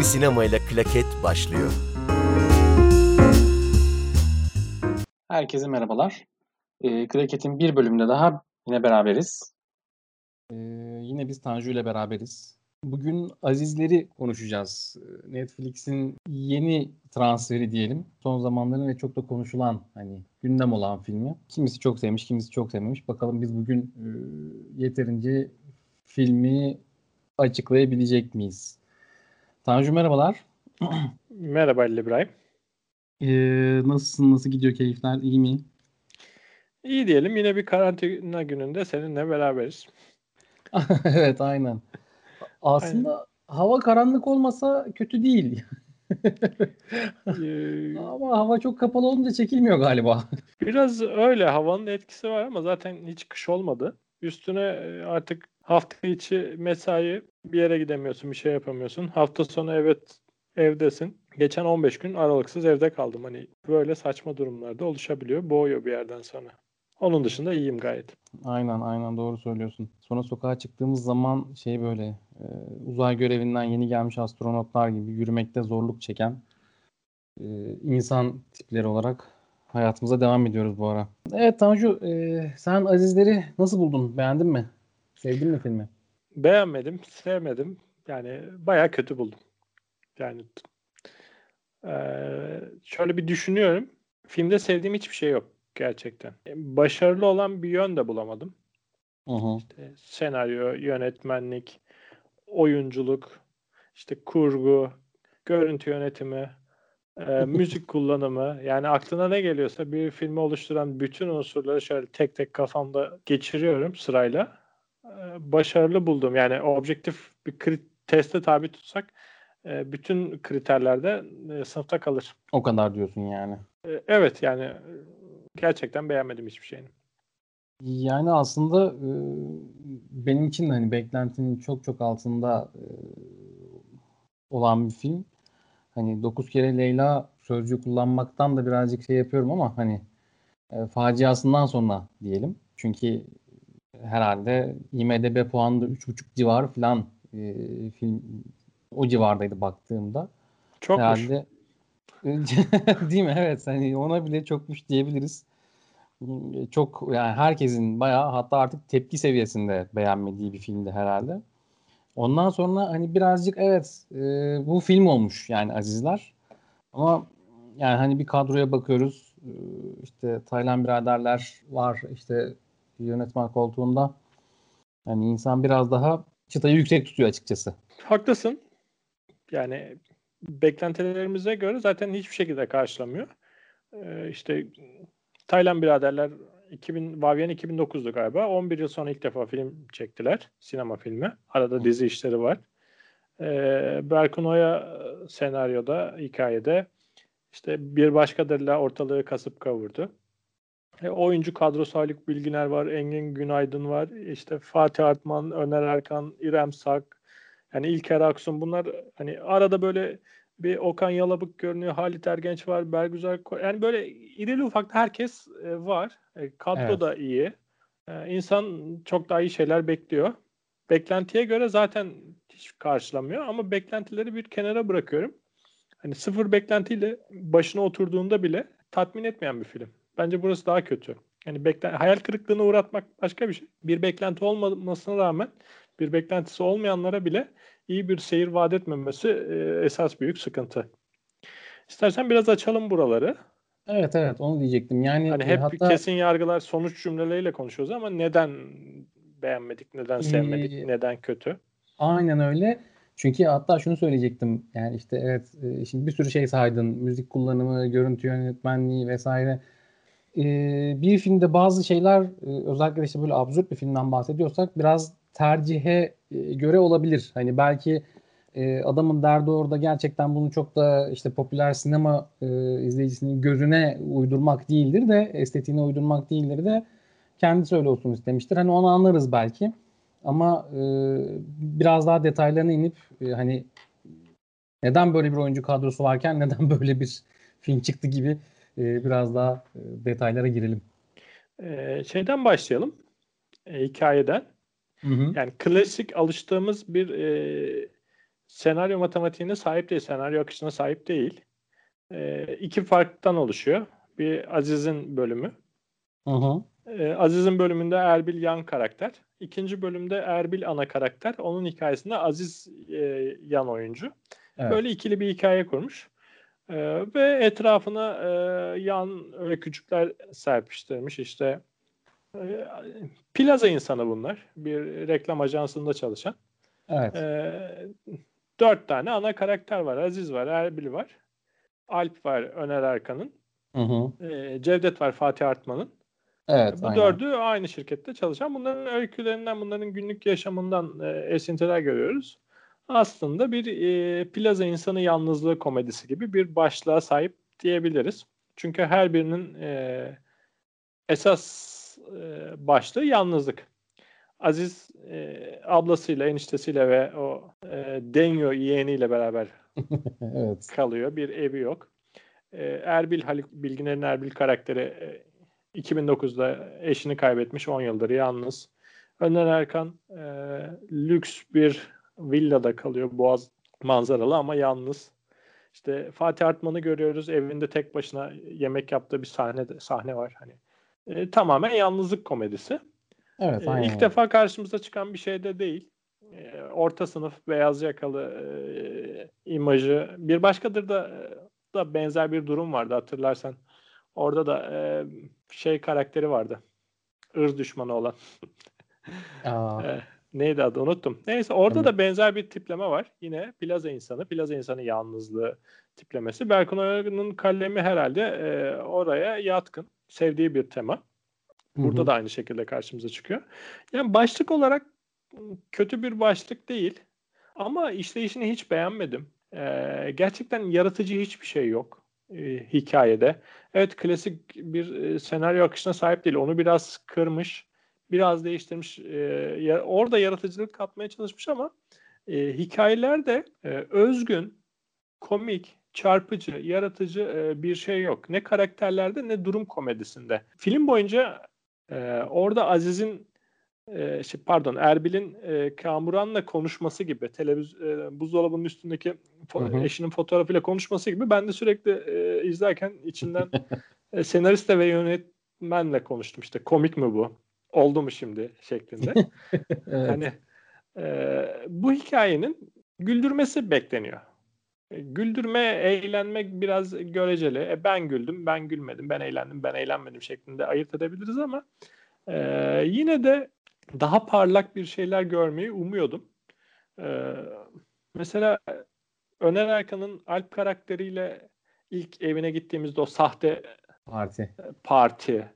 bir sinemayla klaket başlıyor. Herkese merhabalar. E, Kraket'in bir bölümünde daha yine beraberiz. Ee, yine biz Tanju ile beraberiz. Bugün Azizleri konuşacağız. Ee, Netflix'in yeni transferi diyelim. Son zamanların ve çok da konuşulan hani gündem olan filmi. Kimisi çok sevmiş, kimisi çok sevmemiş. Bakalım biz bugün e, yeterince filmi açıklayabilecek miyiz? Tanju merhabalar. Merhaba Ali İbrahim. Ee, nasılsın? Nasıl gidiyor keyifler? İyi mi? İyi diyelim. Yine bir karantina gününde seninle beraberiz. evet aynen. Aslında hava karanlık olmasa kötü değil. Ee, Ama hava çok kapalı olunca çekilmiyor galiba. Biraz öyle. Havanın etkisi var ama zaten hiç kış olmadı. Üstüne e, artık hafta içi mesai bir yere gidemiyorsun, bir şey yapamıyorsun. Hafta sonu evet evdesin. Geçen 15 gün aralıksız evde kaldım. Hani böyle saçma durumlarda oluşabiliyor. Boğuyor bir yerden sonra. Onun dışında iyiyim gayet. Aynen aynen doğru söylüyorsun. Sonra sokağa çıktığımız zaman şey böyle e, uzay görevinden yeni gelmiş astronotlar gibi yürümekte zorluk çeken e, insan tipleri olarak hayatımıza devam ediyoruz bu ara. Evet Tanju e, sen Azizleri nasıl buldun? Beğendin mi? Sevdin mi filmi? Beğenmedim, sevmedim. Yani bayağı kötü buldum. Yani eee, şöyle bir düşünüyorum. Filmde sevdiğim hiçbir şey yok gerçekten. Başarılı olan bir yön de bulamadım. İşte senaryo, yönetmenlik, oyunculuk, işte kurgu, görüntü yönetimi, eee, müzik kullanımı. Yani aklına ne geliyorsa bir filmi oluşturan bütün unsurları şöyle tek tek kafamda geçiriyorum sırayla. Eee, başarılı buldum. Yani objektif bir kri- teste tabi tutsak e, bütün kriterlerde e, sınıfta kalır. O kadar diyorsun yani. E, Evet yani gerçekten beğenmedim hiçbir şeyini. Yani aslında benim için hani beklentinin çok çok altında olan bir film. Hani 9 kere Leyla sözcüğü kullanmaktan da birazcık şey yapıyorum ama hani faciasından sonra diyelim. Çünkü herhalde IMDb puanı da 3.5 civarı falan e, film o civardaydı baktığımda. Çokmuş. Herhalde değil mi? Evet hani ona bile çokmuş diyebiliriz. Çok yani herkesin bayağı hatta artık tepki seviyesinde beğenmediği bir filmdi herhalde. Ondan sonra hani birazcık evet e, bu film olmuş yani Azizler. Ama yani hani bir kadroya bakıyoruz. E, işte Taylan biraderler var işte yönetmen koltuğunda. Hani insan biraz daha çıtayı yüksek tutuyor açıkçası. Haklısın. Yani beklentilerimize göre zaten hiçbir şekilde karşılamıyor. Ee, işte Taylan biraderler 2000, Vavyen 2009'du galiba. 11 yıl sonra ilk defa film çektiler. Sinema filmi. Arada dizi işleri var. Ee, Berkun Oya senaryoda, hikayede işte bir başkadırla ortalığı kasıp kavurdu. E, oyuncu kadrosu Haluk Bilginer var, Engin Günaydın var, işte Fatih Artman, Öner Erkan, İrem Sak, yani İlker Aksun bunlar hani arada böyle bir Okan Yalabık görünüyor, Halit Ergenç var, Bergüzar yani böyle irili ufaklı herkes e, var. E, kadro Evet. da iyi. E, insan çok daha iyi şeyler bekliyor. Beklentiye göre zaten hiç karşılamıyor ama beklentileri bir kenara bırakıyorum. Hani sıfır beklentiyle başına oturduğunda bile tatmin etmeyen bir film. Bence burası daha kötü. Yani beklen hayal kırıklığına uğratmak başka bir şey. Bir beklenti olmamasına rağmen bir beklentisi olmayanlara bile iyi bir seyir vaat etmemesi e, esas büyük sıkıntı. İstersen biraz açalım buraları. Evet evet onu diyecektim. Yani Hani e, hep hatta kesin yargılar sonuç cümleleriyle konuşuyoruz ama neden beğenmedik, neden sevmedik, Ee, neden kötü? aynen öyle. Çünkü hatta şunu söyleyecektim. Yani işte evet e, şimdi bir sürü şey saydın. Müzik kullanımı, görüntü yönetmenliği vesaire. E, bir filmde bazı şeyler e, özellikle işte böyle absürt bir filmden bahsediyorsak biraz tercihe e, göre olabilir. Hani belki e, adamın derdi orada gerçekten bunu çok da işte popüler sinema e, izleyicisinin gözüne uydurmak değildir de estetiğine uydurmak değildir de kendisi öyle olsun istemiştir. Hani onu anlarız belki. Ama e, biraz daha detaylarına inip e, hani neden böyle bir oyuncu kadrosu varken neden böyle bir film çıktı gibi e, biraz daha e, detaylara girelim. Ee, şeyden başlayalım. E, hikayeden. Hı hı. Yani klasik alıştığımız bir e, senaryo matematiğine sahip değil, senaryo akışına sahip değil. E, iki farktan oluşuyor. Bir Aziz'in bölümü. Hı hı. E, Aziz'in bölümünde Erbil yan karakter. İkinci bölümde Erbil ana karakter. Onun hikayesinde Aziz e, yan oyuncu. Evet. Böyle ikili bir hikaye kurmuş. E, ve etrafına e, yan öykücükler serpiştirmiş. İşte e, plaza insanı bunlar. Bir reklam ajansında çalışan. Evet. E, dört tane ana karakter var. Aziz var, Erbil var. Alp var, Öner Erkan'ın. Hı hı. E, Cevdet var, Fatih Artman'ın. Evet. Bu aynen. dördü aynı şirkette çalışan. Bunların öykülerinden, bunların günlük yaşamından e, esintiler görüyoruz. Aslında bir e, plaza insanı yalnızlığı komedisi gibi bir başlığa sahip diyebiliriz. Çünkü her birinin e, esas e, başlığı yalnızlık. Aziz e, ablasıyla, eniştesiyle ve o e, Denyo yeğeniyle beraber evet. kalıyor. Bir evi yok. E, Erbil Haluk Bilginer'in Erbil karakteri e, 2009'da eşini kaybetmiş 10 yıldır yalnız. Öner Erkan e, lüks bir villada kalıyor Boğaz manzaralı ama yalnız. İşte Fatih Artman'ı görüyoruz evinde tek başına yemek yaptığı bir sahne sahne var hani. E, tamamen yalnızlık komedisi. Evet. E, Aynen. ilk defa karşımıza çıkan bir şey de değil. E, orta sınıf beyaz yakalı e, imajı. Bir başkadır da da benzer bir durum vardı hatırlarsan. Orada da e, şey karakteri vardı. Irz düşmanı olan. Aa, E, neydi adı unuttum. Neyse orada Evet. da benzer bir tipleme var. Yine plaza insanı, plaza insanı yalnızlığı tiplemesi. Berkun Oya'nın kalemi herhalde e, oraya yatkın. Sevdiği bir tema. Burada hı hı. da aynı şekilde karşımıza çıkıyor. Yani başlık olarak kötü bir başlık değil. Ama işleyişini hiç beğenmedim. Ee, gerçekten yaratıcı hiçbir şey yok e, hikayede. Evet klasik bir e, senaryo akışına sahip değil. Onu biraz kırmış, biraz değiştirmiş. E, orada yaratıcılık katmaya çalışmış ama e, hikayeler de e, özgün, komik, çarpıcı, yaratıcı e, bir şey yok. Ne karakterlerde ne durum komedisinde. Film boyunca e, orada Aziz'in e, şey, pardon Erbil'in e, Kamuran'la konuşması gibi televiz e, buzdolabının üstündeki fo- Hı hı. eşinin fotoğrafıyla konuşması gibi ben de sürekli e, izlerken içinden e, senariste ve yönetmenle konuştum işte komik mi bu oldu mu şimdi şeklinde. Evet. Hani e, bu hikayenin güldürmesi bekleniyor. E, Güldürme, eğlenmek biraz göreceli. E, ben güldüm, ben gülmedim, ben eğlendim, ben eğlenmedim şeklinde ayırt edebiliriz ama e, yine de daha parlak bir şeyler görmeyi umuyordum. E, mesela Öner Erkan'ın Alp karakteriyle ilk evine gittiğimizde o sahte Parti. parti.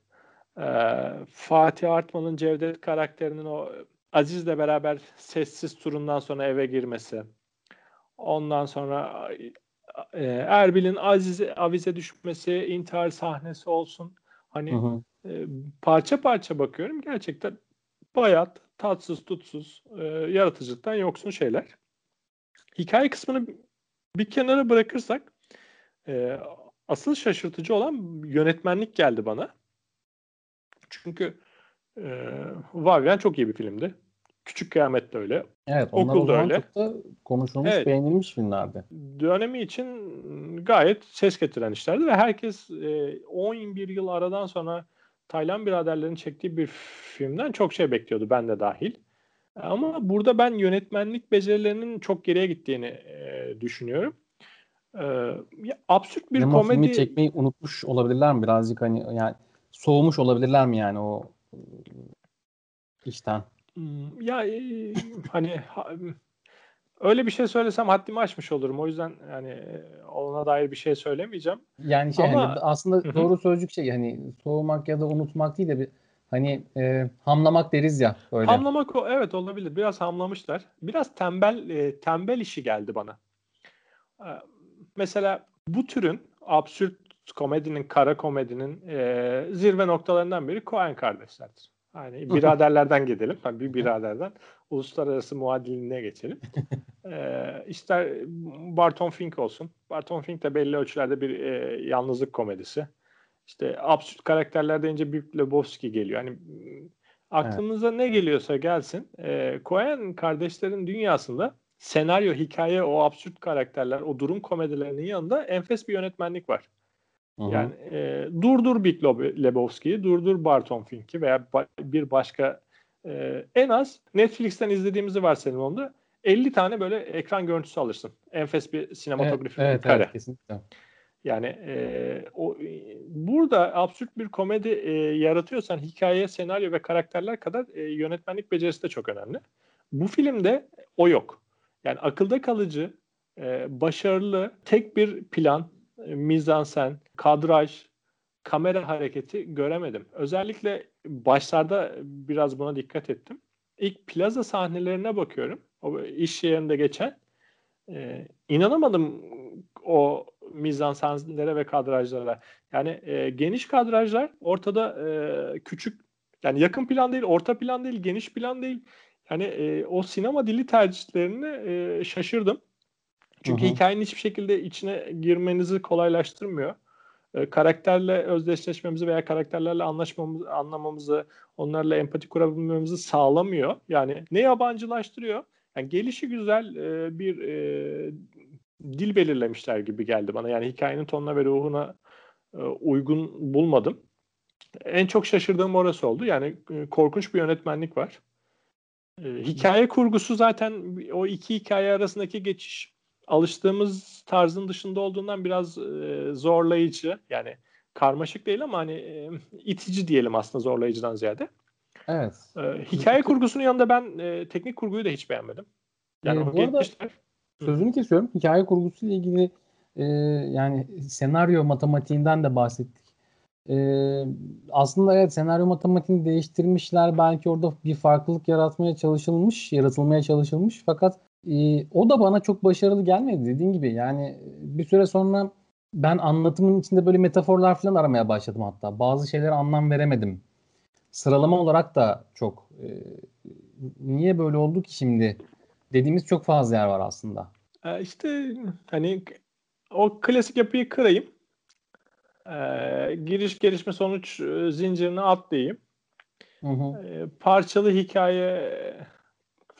Ee, Fatih Artman'ın Cevdet karakterinin o Aziz'le beraber sessiz turundan sonra eve girmesi. Ondan sonra e, Erbil'in Aziz'e avize düşmesi, intihar sahnesi olsun. Hani Hı hı. e, parça parça bakıyorum. Gerçekten bayat, tatsız, tutsuz, e, yaratıcılıktan yoksun şeyler. Hikaye kısmını bir kenara bırakırsak e, asıl şaşırtıcı olan yönetmenlik geldi bana. Çünkü e, Vavyen çok iyi bir filmdi. Küçük Kıyamet de öyle. Evet. Onlar o Okulda zaman öyle. çok da konuşulmuş, Evet. beğenilmiş filmlerdi. Dönemi için gayet ses getiren işlerdi ve herkes e, 11 yıl aradan sonra Taylan biraderlerin çektiği bir filmden çok şey bekliyordu ben de dahil. Ama burada ben yönetmenlik becerilerinin çok geriye gittiğini e, düşünüyorum. E, absürt bir Ama filmi komedi çekmeyi unutmuş olabilirler mi? Birazcık hani yani soğumuş olabilirler mi yani o ıı, işten? Hmm, Ya e, hani ha- öyle bir şey söylesem haddimi aşmış olurum. O yüzden yani e, ona dair bir şey söylemeyeceğim. Yani şey Ama- hani aslında Hı hı. doğru sözcük şey hani soğumak ya da unutmak değil de bir hani e, hamlamak deriz ya böyle. Hamlamak o evet olabilir. Biraz hamlamışlar. Biraz tembel e, tembel işi geldi bana. E, mesela bu türün absürt komedinin, kara komedinin e, zirve noktalarından biri Coen kardeşlerdir. Hani biraderlerden gidelim. Hani bir biraderden uluslararası muadiline geçelim. e, ister Barton Fink olsun. Barton Fink de belli ölçülerde bir e, yalnızlık komedisi. İşte absürt karakterler deyince Big Lebowski geliyor. Hani aklınıza ne geliyorsa gelsin. E, Coen kardeşlerin dünyasında senaryo, hikaye, o absürt karakterler, o durum komedilerinin yanında enfes bir yönetmenlik var. Hı-hı. Yani e, durdur Big Lebowski'yi, durdur Barton Fink'i veya ba- bir başka e, en az Netflix'ten izlediğimizi varsayalım onda 50 tane böyle ekran görüntüsü alırsın. Enfes bir sinematografik evet, kare. Evet, kesinlikle. Yani e, o burada absürt bir komedi e, yaratıyorsan hikaye, senaryo ve karakterler kadar e, yönetmenlik becerisi de çok önemli. Bu filmde o yok. Yani akılda kalıcı, e, başarılı, tek bir plan, e, mizansen, kadraj, kamera hareketi göremedim. Özellikle başlarda biraz buna dikkat ettim. İlk plaza sahnelerine bakıyorum. O iş yerinde geçen. E, inanamadım o mizansenlere ve kadrajlara. Yani e, geniş kadrajlar ortada e, küçük yani yakın plan değil, orta plan değil, geniş plan değil. Yani e, o sinema dili tercihlerini e, şaşırdım. Çünkü Hı-hı. hikayenin hiçbir şekilde içine girmenizi kolaylaştırmıyor. E, karakterle özdeşleşmemizi veya karakterlerle anlaşmamızı, anlamamızı, onlarla empati kurabilmemizi sağlamıyor. Yani ne yabancılaştırıyor? Yani gelişi güzel e, bir e, dil belirlemişler gibi geldi bana. Yani hikayenin tonuna ve ruhuna e, uygun bulmadım. En çok şaşırdığım orası oldu. Yani e, korkunç bir yönetmenlik var. E, hikaye kurgusu zaten o iki hikaye arasındaki geçiş alıştığımız tarzın dışında olduğundan biraz e, zorlayıcı. Yani karmaşık değil ama hani e, itici diyelim aslında zorlayıcıdan ziyade. Evet. E, hikaye kurgusunun yanında ben e, teknik kurguyu da hiç beğenmedim. Yani e, bu arada sözünü kesiyorum. Hikaye kurgusuyla ilgili e, yani senaryo matematiğinden de bahsettik. E, aslında evet senaryo matematiğini değiştirmişler. Belki orada bir farklılık yaratmaya çalışılmış, yaratılmaya çalışılmış. Fakat e, o da bana çok başarılı gelmedi dediğin gibi. Yani bir süre sonra ben anlatımın içinde böyle metaforlar falan aramaya başladım hatta. Bazı şeylere anlam veremedim. Sıralama olarak da çok e, niye böyle oldu ki şimdi dediğimiz çok fazla yer var aslında. İşte hani o klasik yapıyı kırayım. Ee, giriş gelişme sonuç zincirini atlayayım. Hı hı. Ee, parçalı hikaye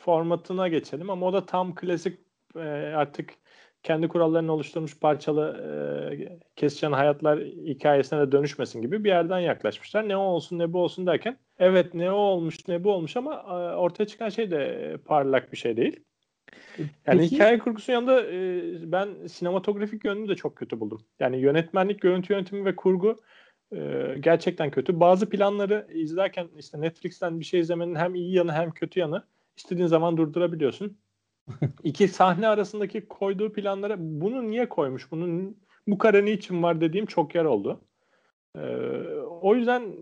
formatına geçelim ama o da tam klasik e, artık kendi kurallarını oluşturmuş parçalı e, kesişen hayatlar hikayesine de dönüşmesin gibi bir yerden yaklaşmışlar. Ne o olsun ne bu olsun derken evet ne o olmuş ne bu olmuş ama e, ortaya çıkan şey de parlak bir şey değil. Yani Peki. hikaye kurgusunun yanında e, ben sinematografik yönünü de çok kötü buldum. Yani yönetmenlik, görüntü yönetimi ve kurgu e, gerçekten kötü. Bazı planları izlerken işte Netflix'ten bir şey izlemenin hem iyi yanı hem kötü yanı istediğin zaman durdurabiliyorsun. İki sahne arasındaki koyduğu planlara bunu niye koymuş? Bunun bu kare niçin var dediğim çok yer oldu. Ee, o yüzden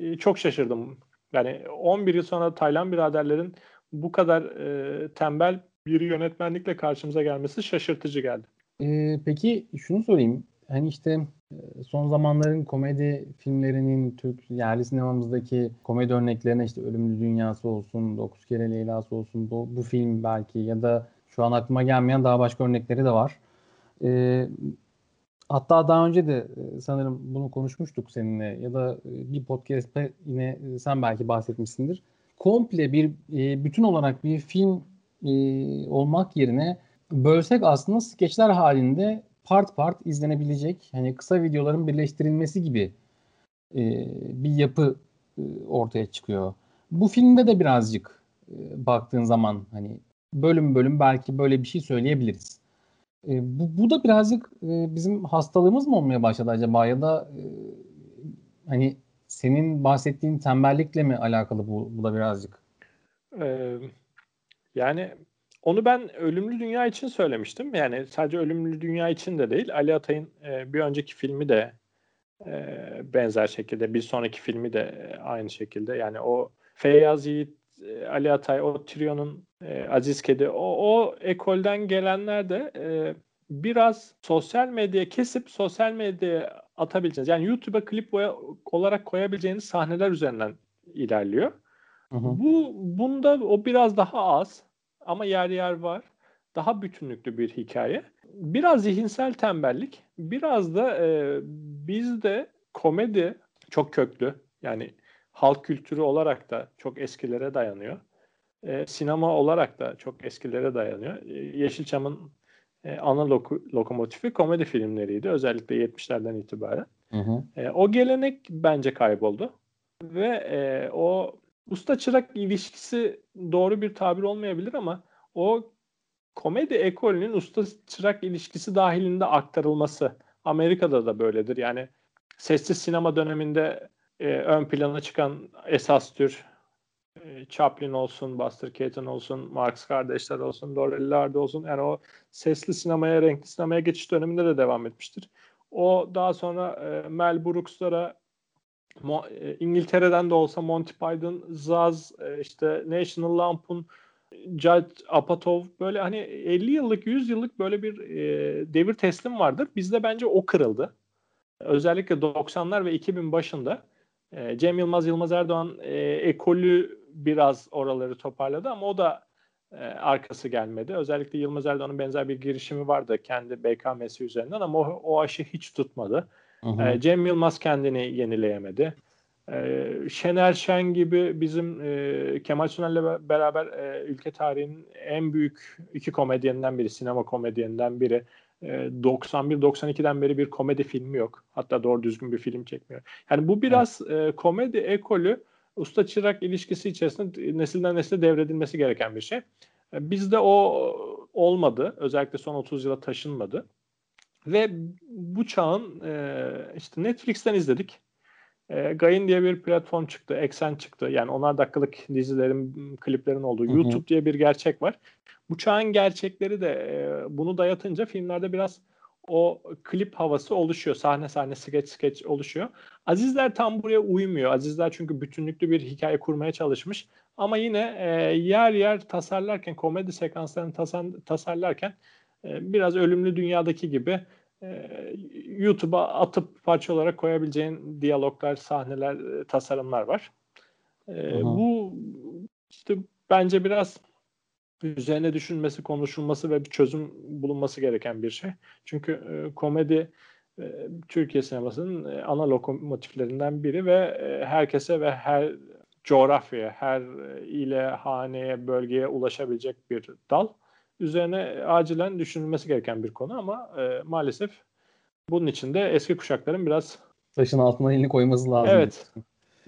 e, çok şaşırdım. Yani 11 yıl sonra Taylan biraderlerin bu kadar e, tembel bir yönetmenlikle karşımıza gelmesi şaşırtıcı geldi. Ee, peki şunu sorayım. Hani işte son zamanların komedi filmlerinin Türk yerli sinemamızdaki komedi örneklerine işte Ölümlü Dünyası olsun, Dokuz Kere Leyla'sı olsun bu, bu film belki ya da şu an aklıma gelmeyen daha başka örnekleri de var. Ee, hatta daha önce de e, sanırım bunu konuşmuştuk seninle ya da e, bir podcast'te yine sen belki bahsetmişsindir. Komple bir bütün olarak bir film olmak yerine bölsek aslında skeçler halinde part part izlenebilecek hani kısa videoların birleştirilmesi gibi e, bir yapı e, ortaya çıkıyor. Bu filmde de birazcık e, baktığın zaman hani bölüm bölüm belki böyle bir şey söyleyebiliriz. E, bu, bu da birazcık e, bizim hastalığımız mı olmaya başladı acaba ya da e, hani senin bahsettiğin tembellikle mi alakalı bu, bu da birazcık? Ee, yani onu ben Ölümlü Dünya için söylemiştim. Yani sadece Ölümlü Dünya için de değil. Ali Atay'ın e, bir önceki filmi de e, benzer şekilde. Bir sonraki filmi de aynı şekilde. Yani o Feyyaz Yiğit, e, Ali Atay, o trionun e, Aziz Kedi, o, o ekolden gelenler de e, biraz sosyal medyaya kesip sosyal medyaya atabileceğiniz yani YouTube'a klip olarak koyabileceğiniz sahneler üzerinden ilerliyor. Hı hı. Bu bunda o biraz daha az ama yer yer var. Daha bütünlüklü bir hikaye. Biraz zihinsel tembellik, biraz da e, bizde komedi çok köklü. Yani halk kültürü olarak da çok eskilere dayanıyor. e, sinema olarak da çok eskilere dayanıyor. E, Yeşilçam'ın e, ana lok- lokomotifi komedi filmleriydi. Özellikle 70'lerden itibaren. Hı hı. E, o gelenek bence kayboldu. Ve e, o usta çırak ilişkisi doğru bir tabir olmayabilir ama o komedi ekolünün usta çırak ilişkisi dahilinde aktarılması Amerika'da da böyledir. Yani sessiz sinema döneminde e, ön plana çıkan esas tür e, Chaplin olsun, Buster Keaton olsun, Marx kardeşler olsun, Laurel Hardy olsun. Yani o sesli sinemaya, renkli sinemaya geçiş döneminde de devam etmiştir. O daha sonra e, Mel Brooks'lara Mo- e, İngiltere'den de olsa Monty Python, Zaz, e, işte National Lampoon, Judge Apatow böyle hani 50 yıllık 100 yıllık böyle bir e, devir teslim vardır. Bizde bence o kırıldı. Özellikle 90'lar ve 2000 başında e, Cem Yılmaz Yılmaz Erdoğan e, ekolü biraz oraları toparladı ama o da e, arkası gelmedi. Özellikle Yılmaz Erdoğan'ın benzer bir girişimi vardı kendi BKM'si üzerinden ama o, o aşı hiç tutmadı. Hı hı. E, Cem Yılmaz kendini yenileyemedi. E, Şener Şen gibi bizim e, Kemal Sunal'le be- beraber e, ülke tarihinin en büyük iki komedyeninden biri, sinema komedyeninden biri. E, 91-92'den beri bir komedi filmi yok. Hatta doğru düzgün bir film çekmiyor. Yani bu biraz e, komedi ekolü usta çırak ilişkisi içerisinde nesilden nesile devredilmesi gereken bir şey. E, Bizde o olmadı. Özellikle son 30 yıla taşınmadı. Ve bu çağın e, işte Netflix'ten izledik. E, Gain diye bir platform çıktı, Eksen çıktı. Yani onar dakikalık dizilerin, kliplerin olduğu Hı hı. YouTube diye bir gerçek var. Bu çağın gerçekleri de e, bunu dayatınca filmlerde biraz o klip havası oluşuyor. Sahne sahne, skeç skeç oluşuyor. Azizler tam buraya uymuyor. Azizler çünkü bütünlüklü bir hikaye kurmaya çalışmış. Ama yine e, yer yer tasarlarken, komedi sekanslarını tasar- tasarlarken biraz ölümlü dünyadaki gibi e, YouTube'a atıp parça olarak koyabileceğin diyaloglar, sahneler, e, tasarımlar var. E, Hı hı. bu işte bence biraz üzerine düşünmesi, konuşulması ve bir çözüm bulunması gereken bir şey. Çünkü e, komedi Türkiye sinemasının ana lokomotiflerinden biri ve herkese ve her coğrafyaya, her ile, haneye, bölgeye ulaşabilecek bir dal. Üzerine acilen düşünülmesi gereken bir konu ama e, maalesef bunun için de eski kuşakların biraz Taşın altına elini koyması lazım. evet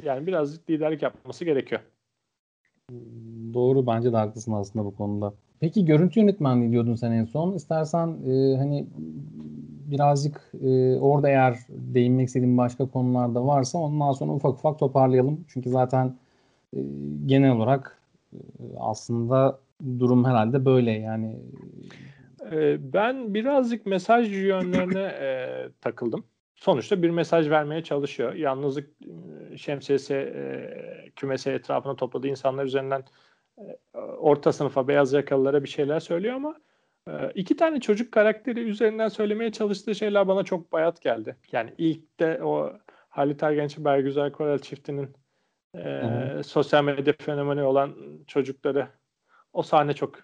yani biraz liderlik yapması gerekiyor. Doğru bence de haklısın aslında bu konuda. Peki görüntü yönetmenliği diyordun sen en son. İstersen e, hani birazcık e, orada eğer değinmek istediğin başka konularda varsa ondan sonra ufak ufak toparlayalım. Çünkü zaten e, genel olarak e, aslında durum herhalde böyle yani. Ee, ben birazcık mesaj yönlerine e, takıldım. Sonuçta bir mesaj vermeye çalışıyor. Yalnızlık e, şemsiyesi e, kümesi etrafına topladığı insanlar üzerinden e, orta sınıfa, beyaz yakalılara bir şeyler söylüyor ama e, iki tane çocuk karakteri üzerinden söylemeye çalıştığı şeyler bana çok bayat geldi. Yani ilk de o Halit Ergenç Bergüzar Korel çiftinin e, Hı sosyal medya fenomeni olan çocukları o sahne çok.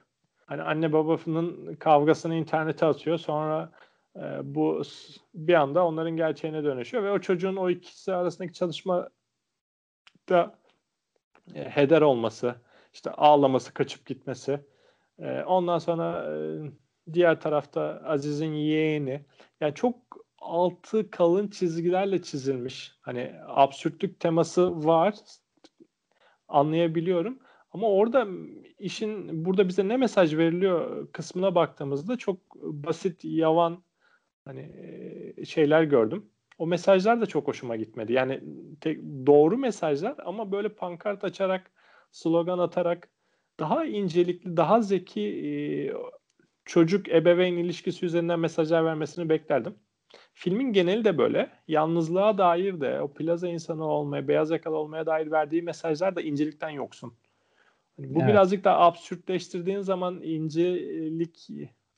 Hani anne babasının kavgasını internete atıyor. Sonra e, bu bir anda onların gerçeğine dönüşüyor ve o çocuğun o ikisi arasındaki çalışma da e, heder olması işte ağlaması kaçıp gitmesi. E, ondan sonra e, diğer tarafta Aziz'in yeğeni. Yani çok altı kalın çizgilerle çizilmiş. Hani absürtlük teması var. Anlayabiliyorum ama orada işin burada bize ne mesaj veriliyor kısmına baktığımızda çok basit, yavan hani şeyler gördüm. O mesajlar da çok hoşuma gitmedi. Yani tek, doğru mesajlar ama böyle pankart açarak, slogan atarak daha incelikli, daha zeki çocuk ebeveyn ilişkisi üzerinden mesajlar vermesini beklerdim. Filmin geneli de böyle. Yalnızlığa dair de o plaza insanı olmaya, beyaz yakalı olmaya dair verdiği mesajlar da incelikten yoksun. Hani bu Evet. birazcık daha absürtleştirdiğin zaman incelik,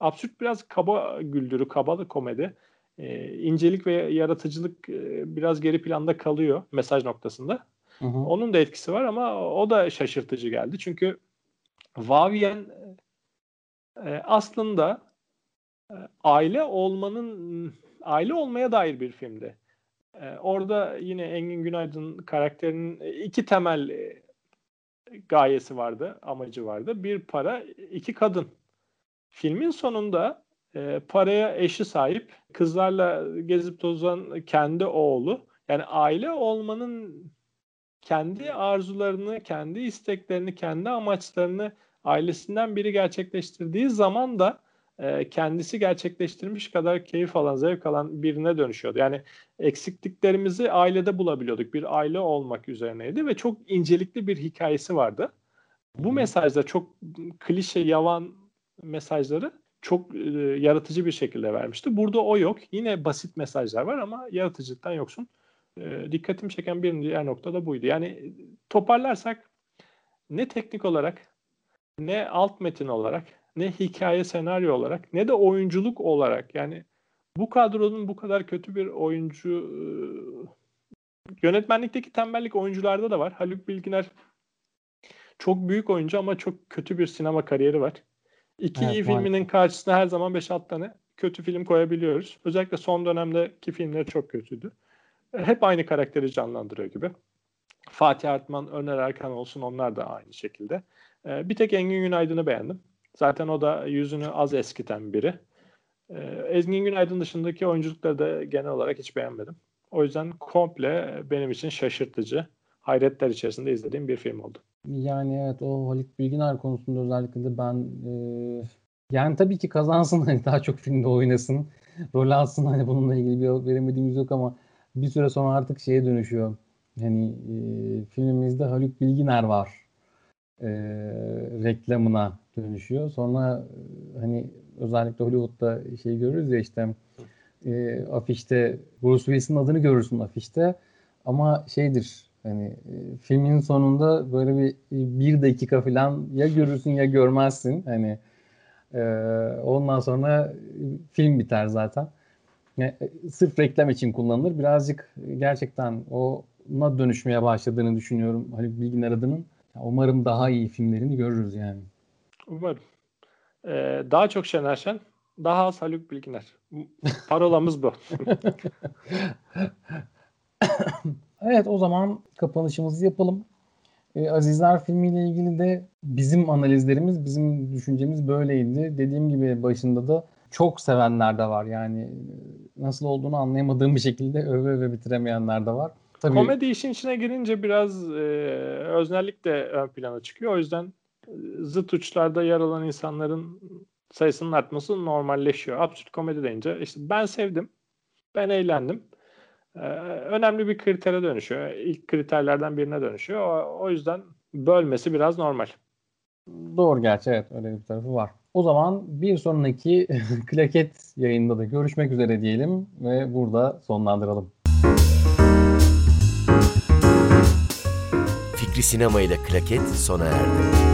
absürt biraz kaba güldürü, kabalı komedi. Ee, incelik ve yaratıcılık e, biraz geri planda kalıyor mesaj noktasında. Hı hı. Onun da etkisi var ama o da şaşırtıcı geldi. Çünkü Vavien e, aslında e, aile olmanın aile olmaya dair bir filmdi. E, orada yine Engin Günaydın karakterinin iki temel e, gayesi vardı, amacı vardı. Bir para, iki kadın. Filmin sonunda e, paraya eşi sahip, kızlarla gezip tozan kendi oğlu. Yani aile olmanın kendi arzularını, kendi isteklerini, kendi amaçlarını ailesinden biri gerçekleştirdiği zaman da e, kendisi gerçekleştirmiş kadar keyif alan, zevk alan birine dönüşüyordu. Yani eksikliklerimizi ailede bulabiliyorduk. Bir aile olmak üzerineydi ve çok incelikli bir hikayesi vardı. Bu mesajda çok klişe, yavan mesajları çok e, yaratıcı bir şekilde vermişti. Burada o yok. Yine basit mesajlar var ama yaratıcılıktan yoksun. E, dikkatimi çeken bir diğer nokta da buydu. Yani toparlarsak ne teknik olarak ne alt metin olarak ne hikaye senaryo olarak ne de oyunculuk olarak yani bu kadronun bu kadar kötü bir oyuncu yönetmenlikteki tembellik oyuncularda da var. Haluk Bilginer çok büyük oyuncu ama çok kötü bir sinema kariyeri var. İki evet, iyi filminin karşısına her zaman 5-6 tane kötü film koyabiliyoruz. Özellikle son dönemdeki filmleri çok kötüydü. Hep aynı karakteri canlandırıyor gibi. Fatih Artman, Öner Erkan olsun onlar da aynı şekilde. Bir tek Engin Günaydın'ı beğendim. Zaten o da yüzünü az eskiten biri. Ee, Engin Günaydın dışındaki oyunculukları da genel olarak hiç beğenmedim. O yüzden komple benim için şaşırtıcı, hayretler içerisinde izlediğim bir film oldu. Yani evet o Halit Bilginer konusunda özellikle de ben e, yani tabii ki kazansın hani daha çok filmde oynasın, rol alsın hani bununla ilgili bir veremediğimiz yok ama bir süre sonra artık şeye dönüşüyor. Hani e, filmimizde Haluk Bilginer var e, reklamına dönüşüyor. Sonra e, hani özellikle Hollywood'da şey görürüz ya işte e, afişte Bruce Willis'in adını görürsün afişte ama şeydir hani e, filmin sonunda böyle bir bir dakika falan ya görürsün ya görmezsin hani e, ondan sonra film biter zaten. Yani, e, sırf reklam için kullanılır. Birazcık gerçekten ona dönüşmeye başladığını düşünüyorum Haluk Bilginer adının. Umarım daha iyi filmlerini görürüz yani. Umarım. Ee, daha çok Şener Şen, daha az Haluk Bilginer. Parolamız bu. evet o zaman kapanışımızı yapalım. Ee, Azizler filmiyle ilgili de bizim analizlerimiz, bizim düşüncemiz böyleydi. Dediğim gibi başında da çok sevenler de var. Yani nasıl olduğunu anlayamadığım bir şekilde öve öve bitiremeyenler de var. Tabii. Komedi işin içine girince biraz e, öznellik de ön plana çıkıyor. O yüzden e, zıt uçlarda yer alan insanların sayısının artması normalleşiyor. Absürt komedi deyince işte ben sevdim, ben eğlendim. Ee, önemli bir kritere dönüşüyor. İlk kriterlerden birine dönüşüyor. O, o yüzden bölmesi biraz normal. Doğru gerçi evet öyle bir tarafı var. O zaman bir sonraki klaket yayında da görüşmek üzere diyelim ve burada sonlandıralım. Fikri Sinema ile Klaket sona erdi.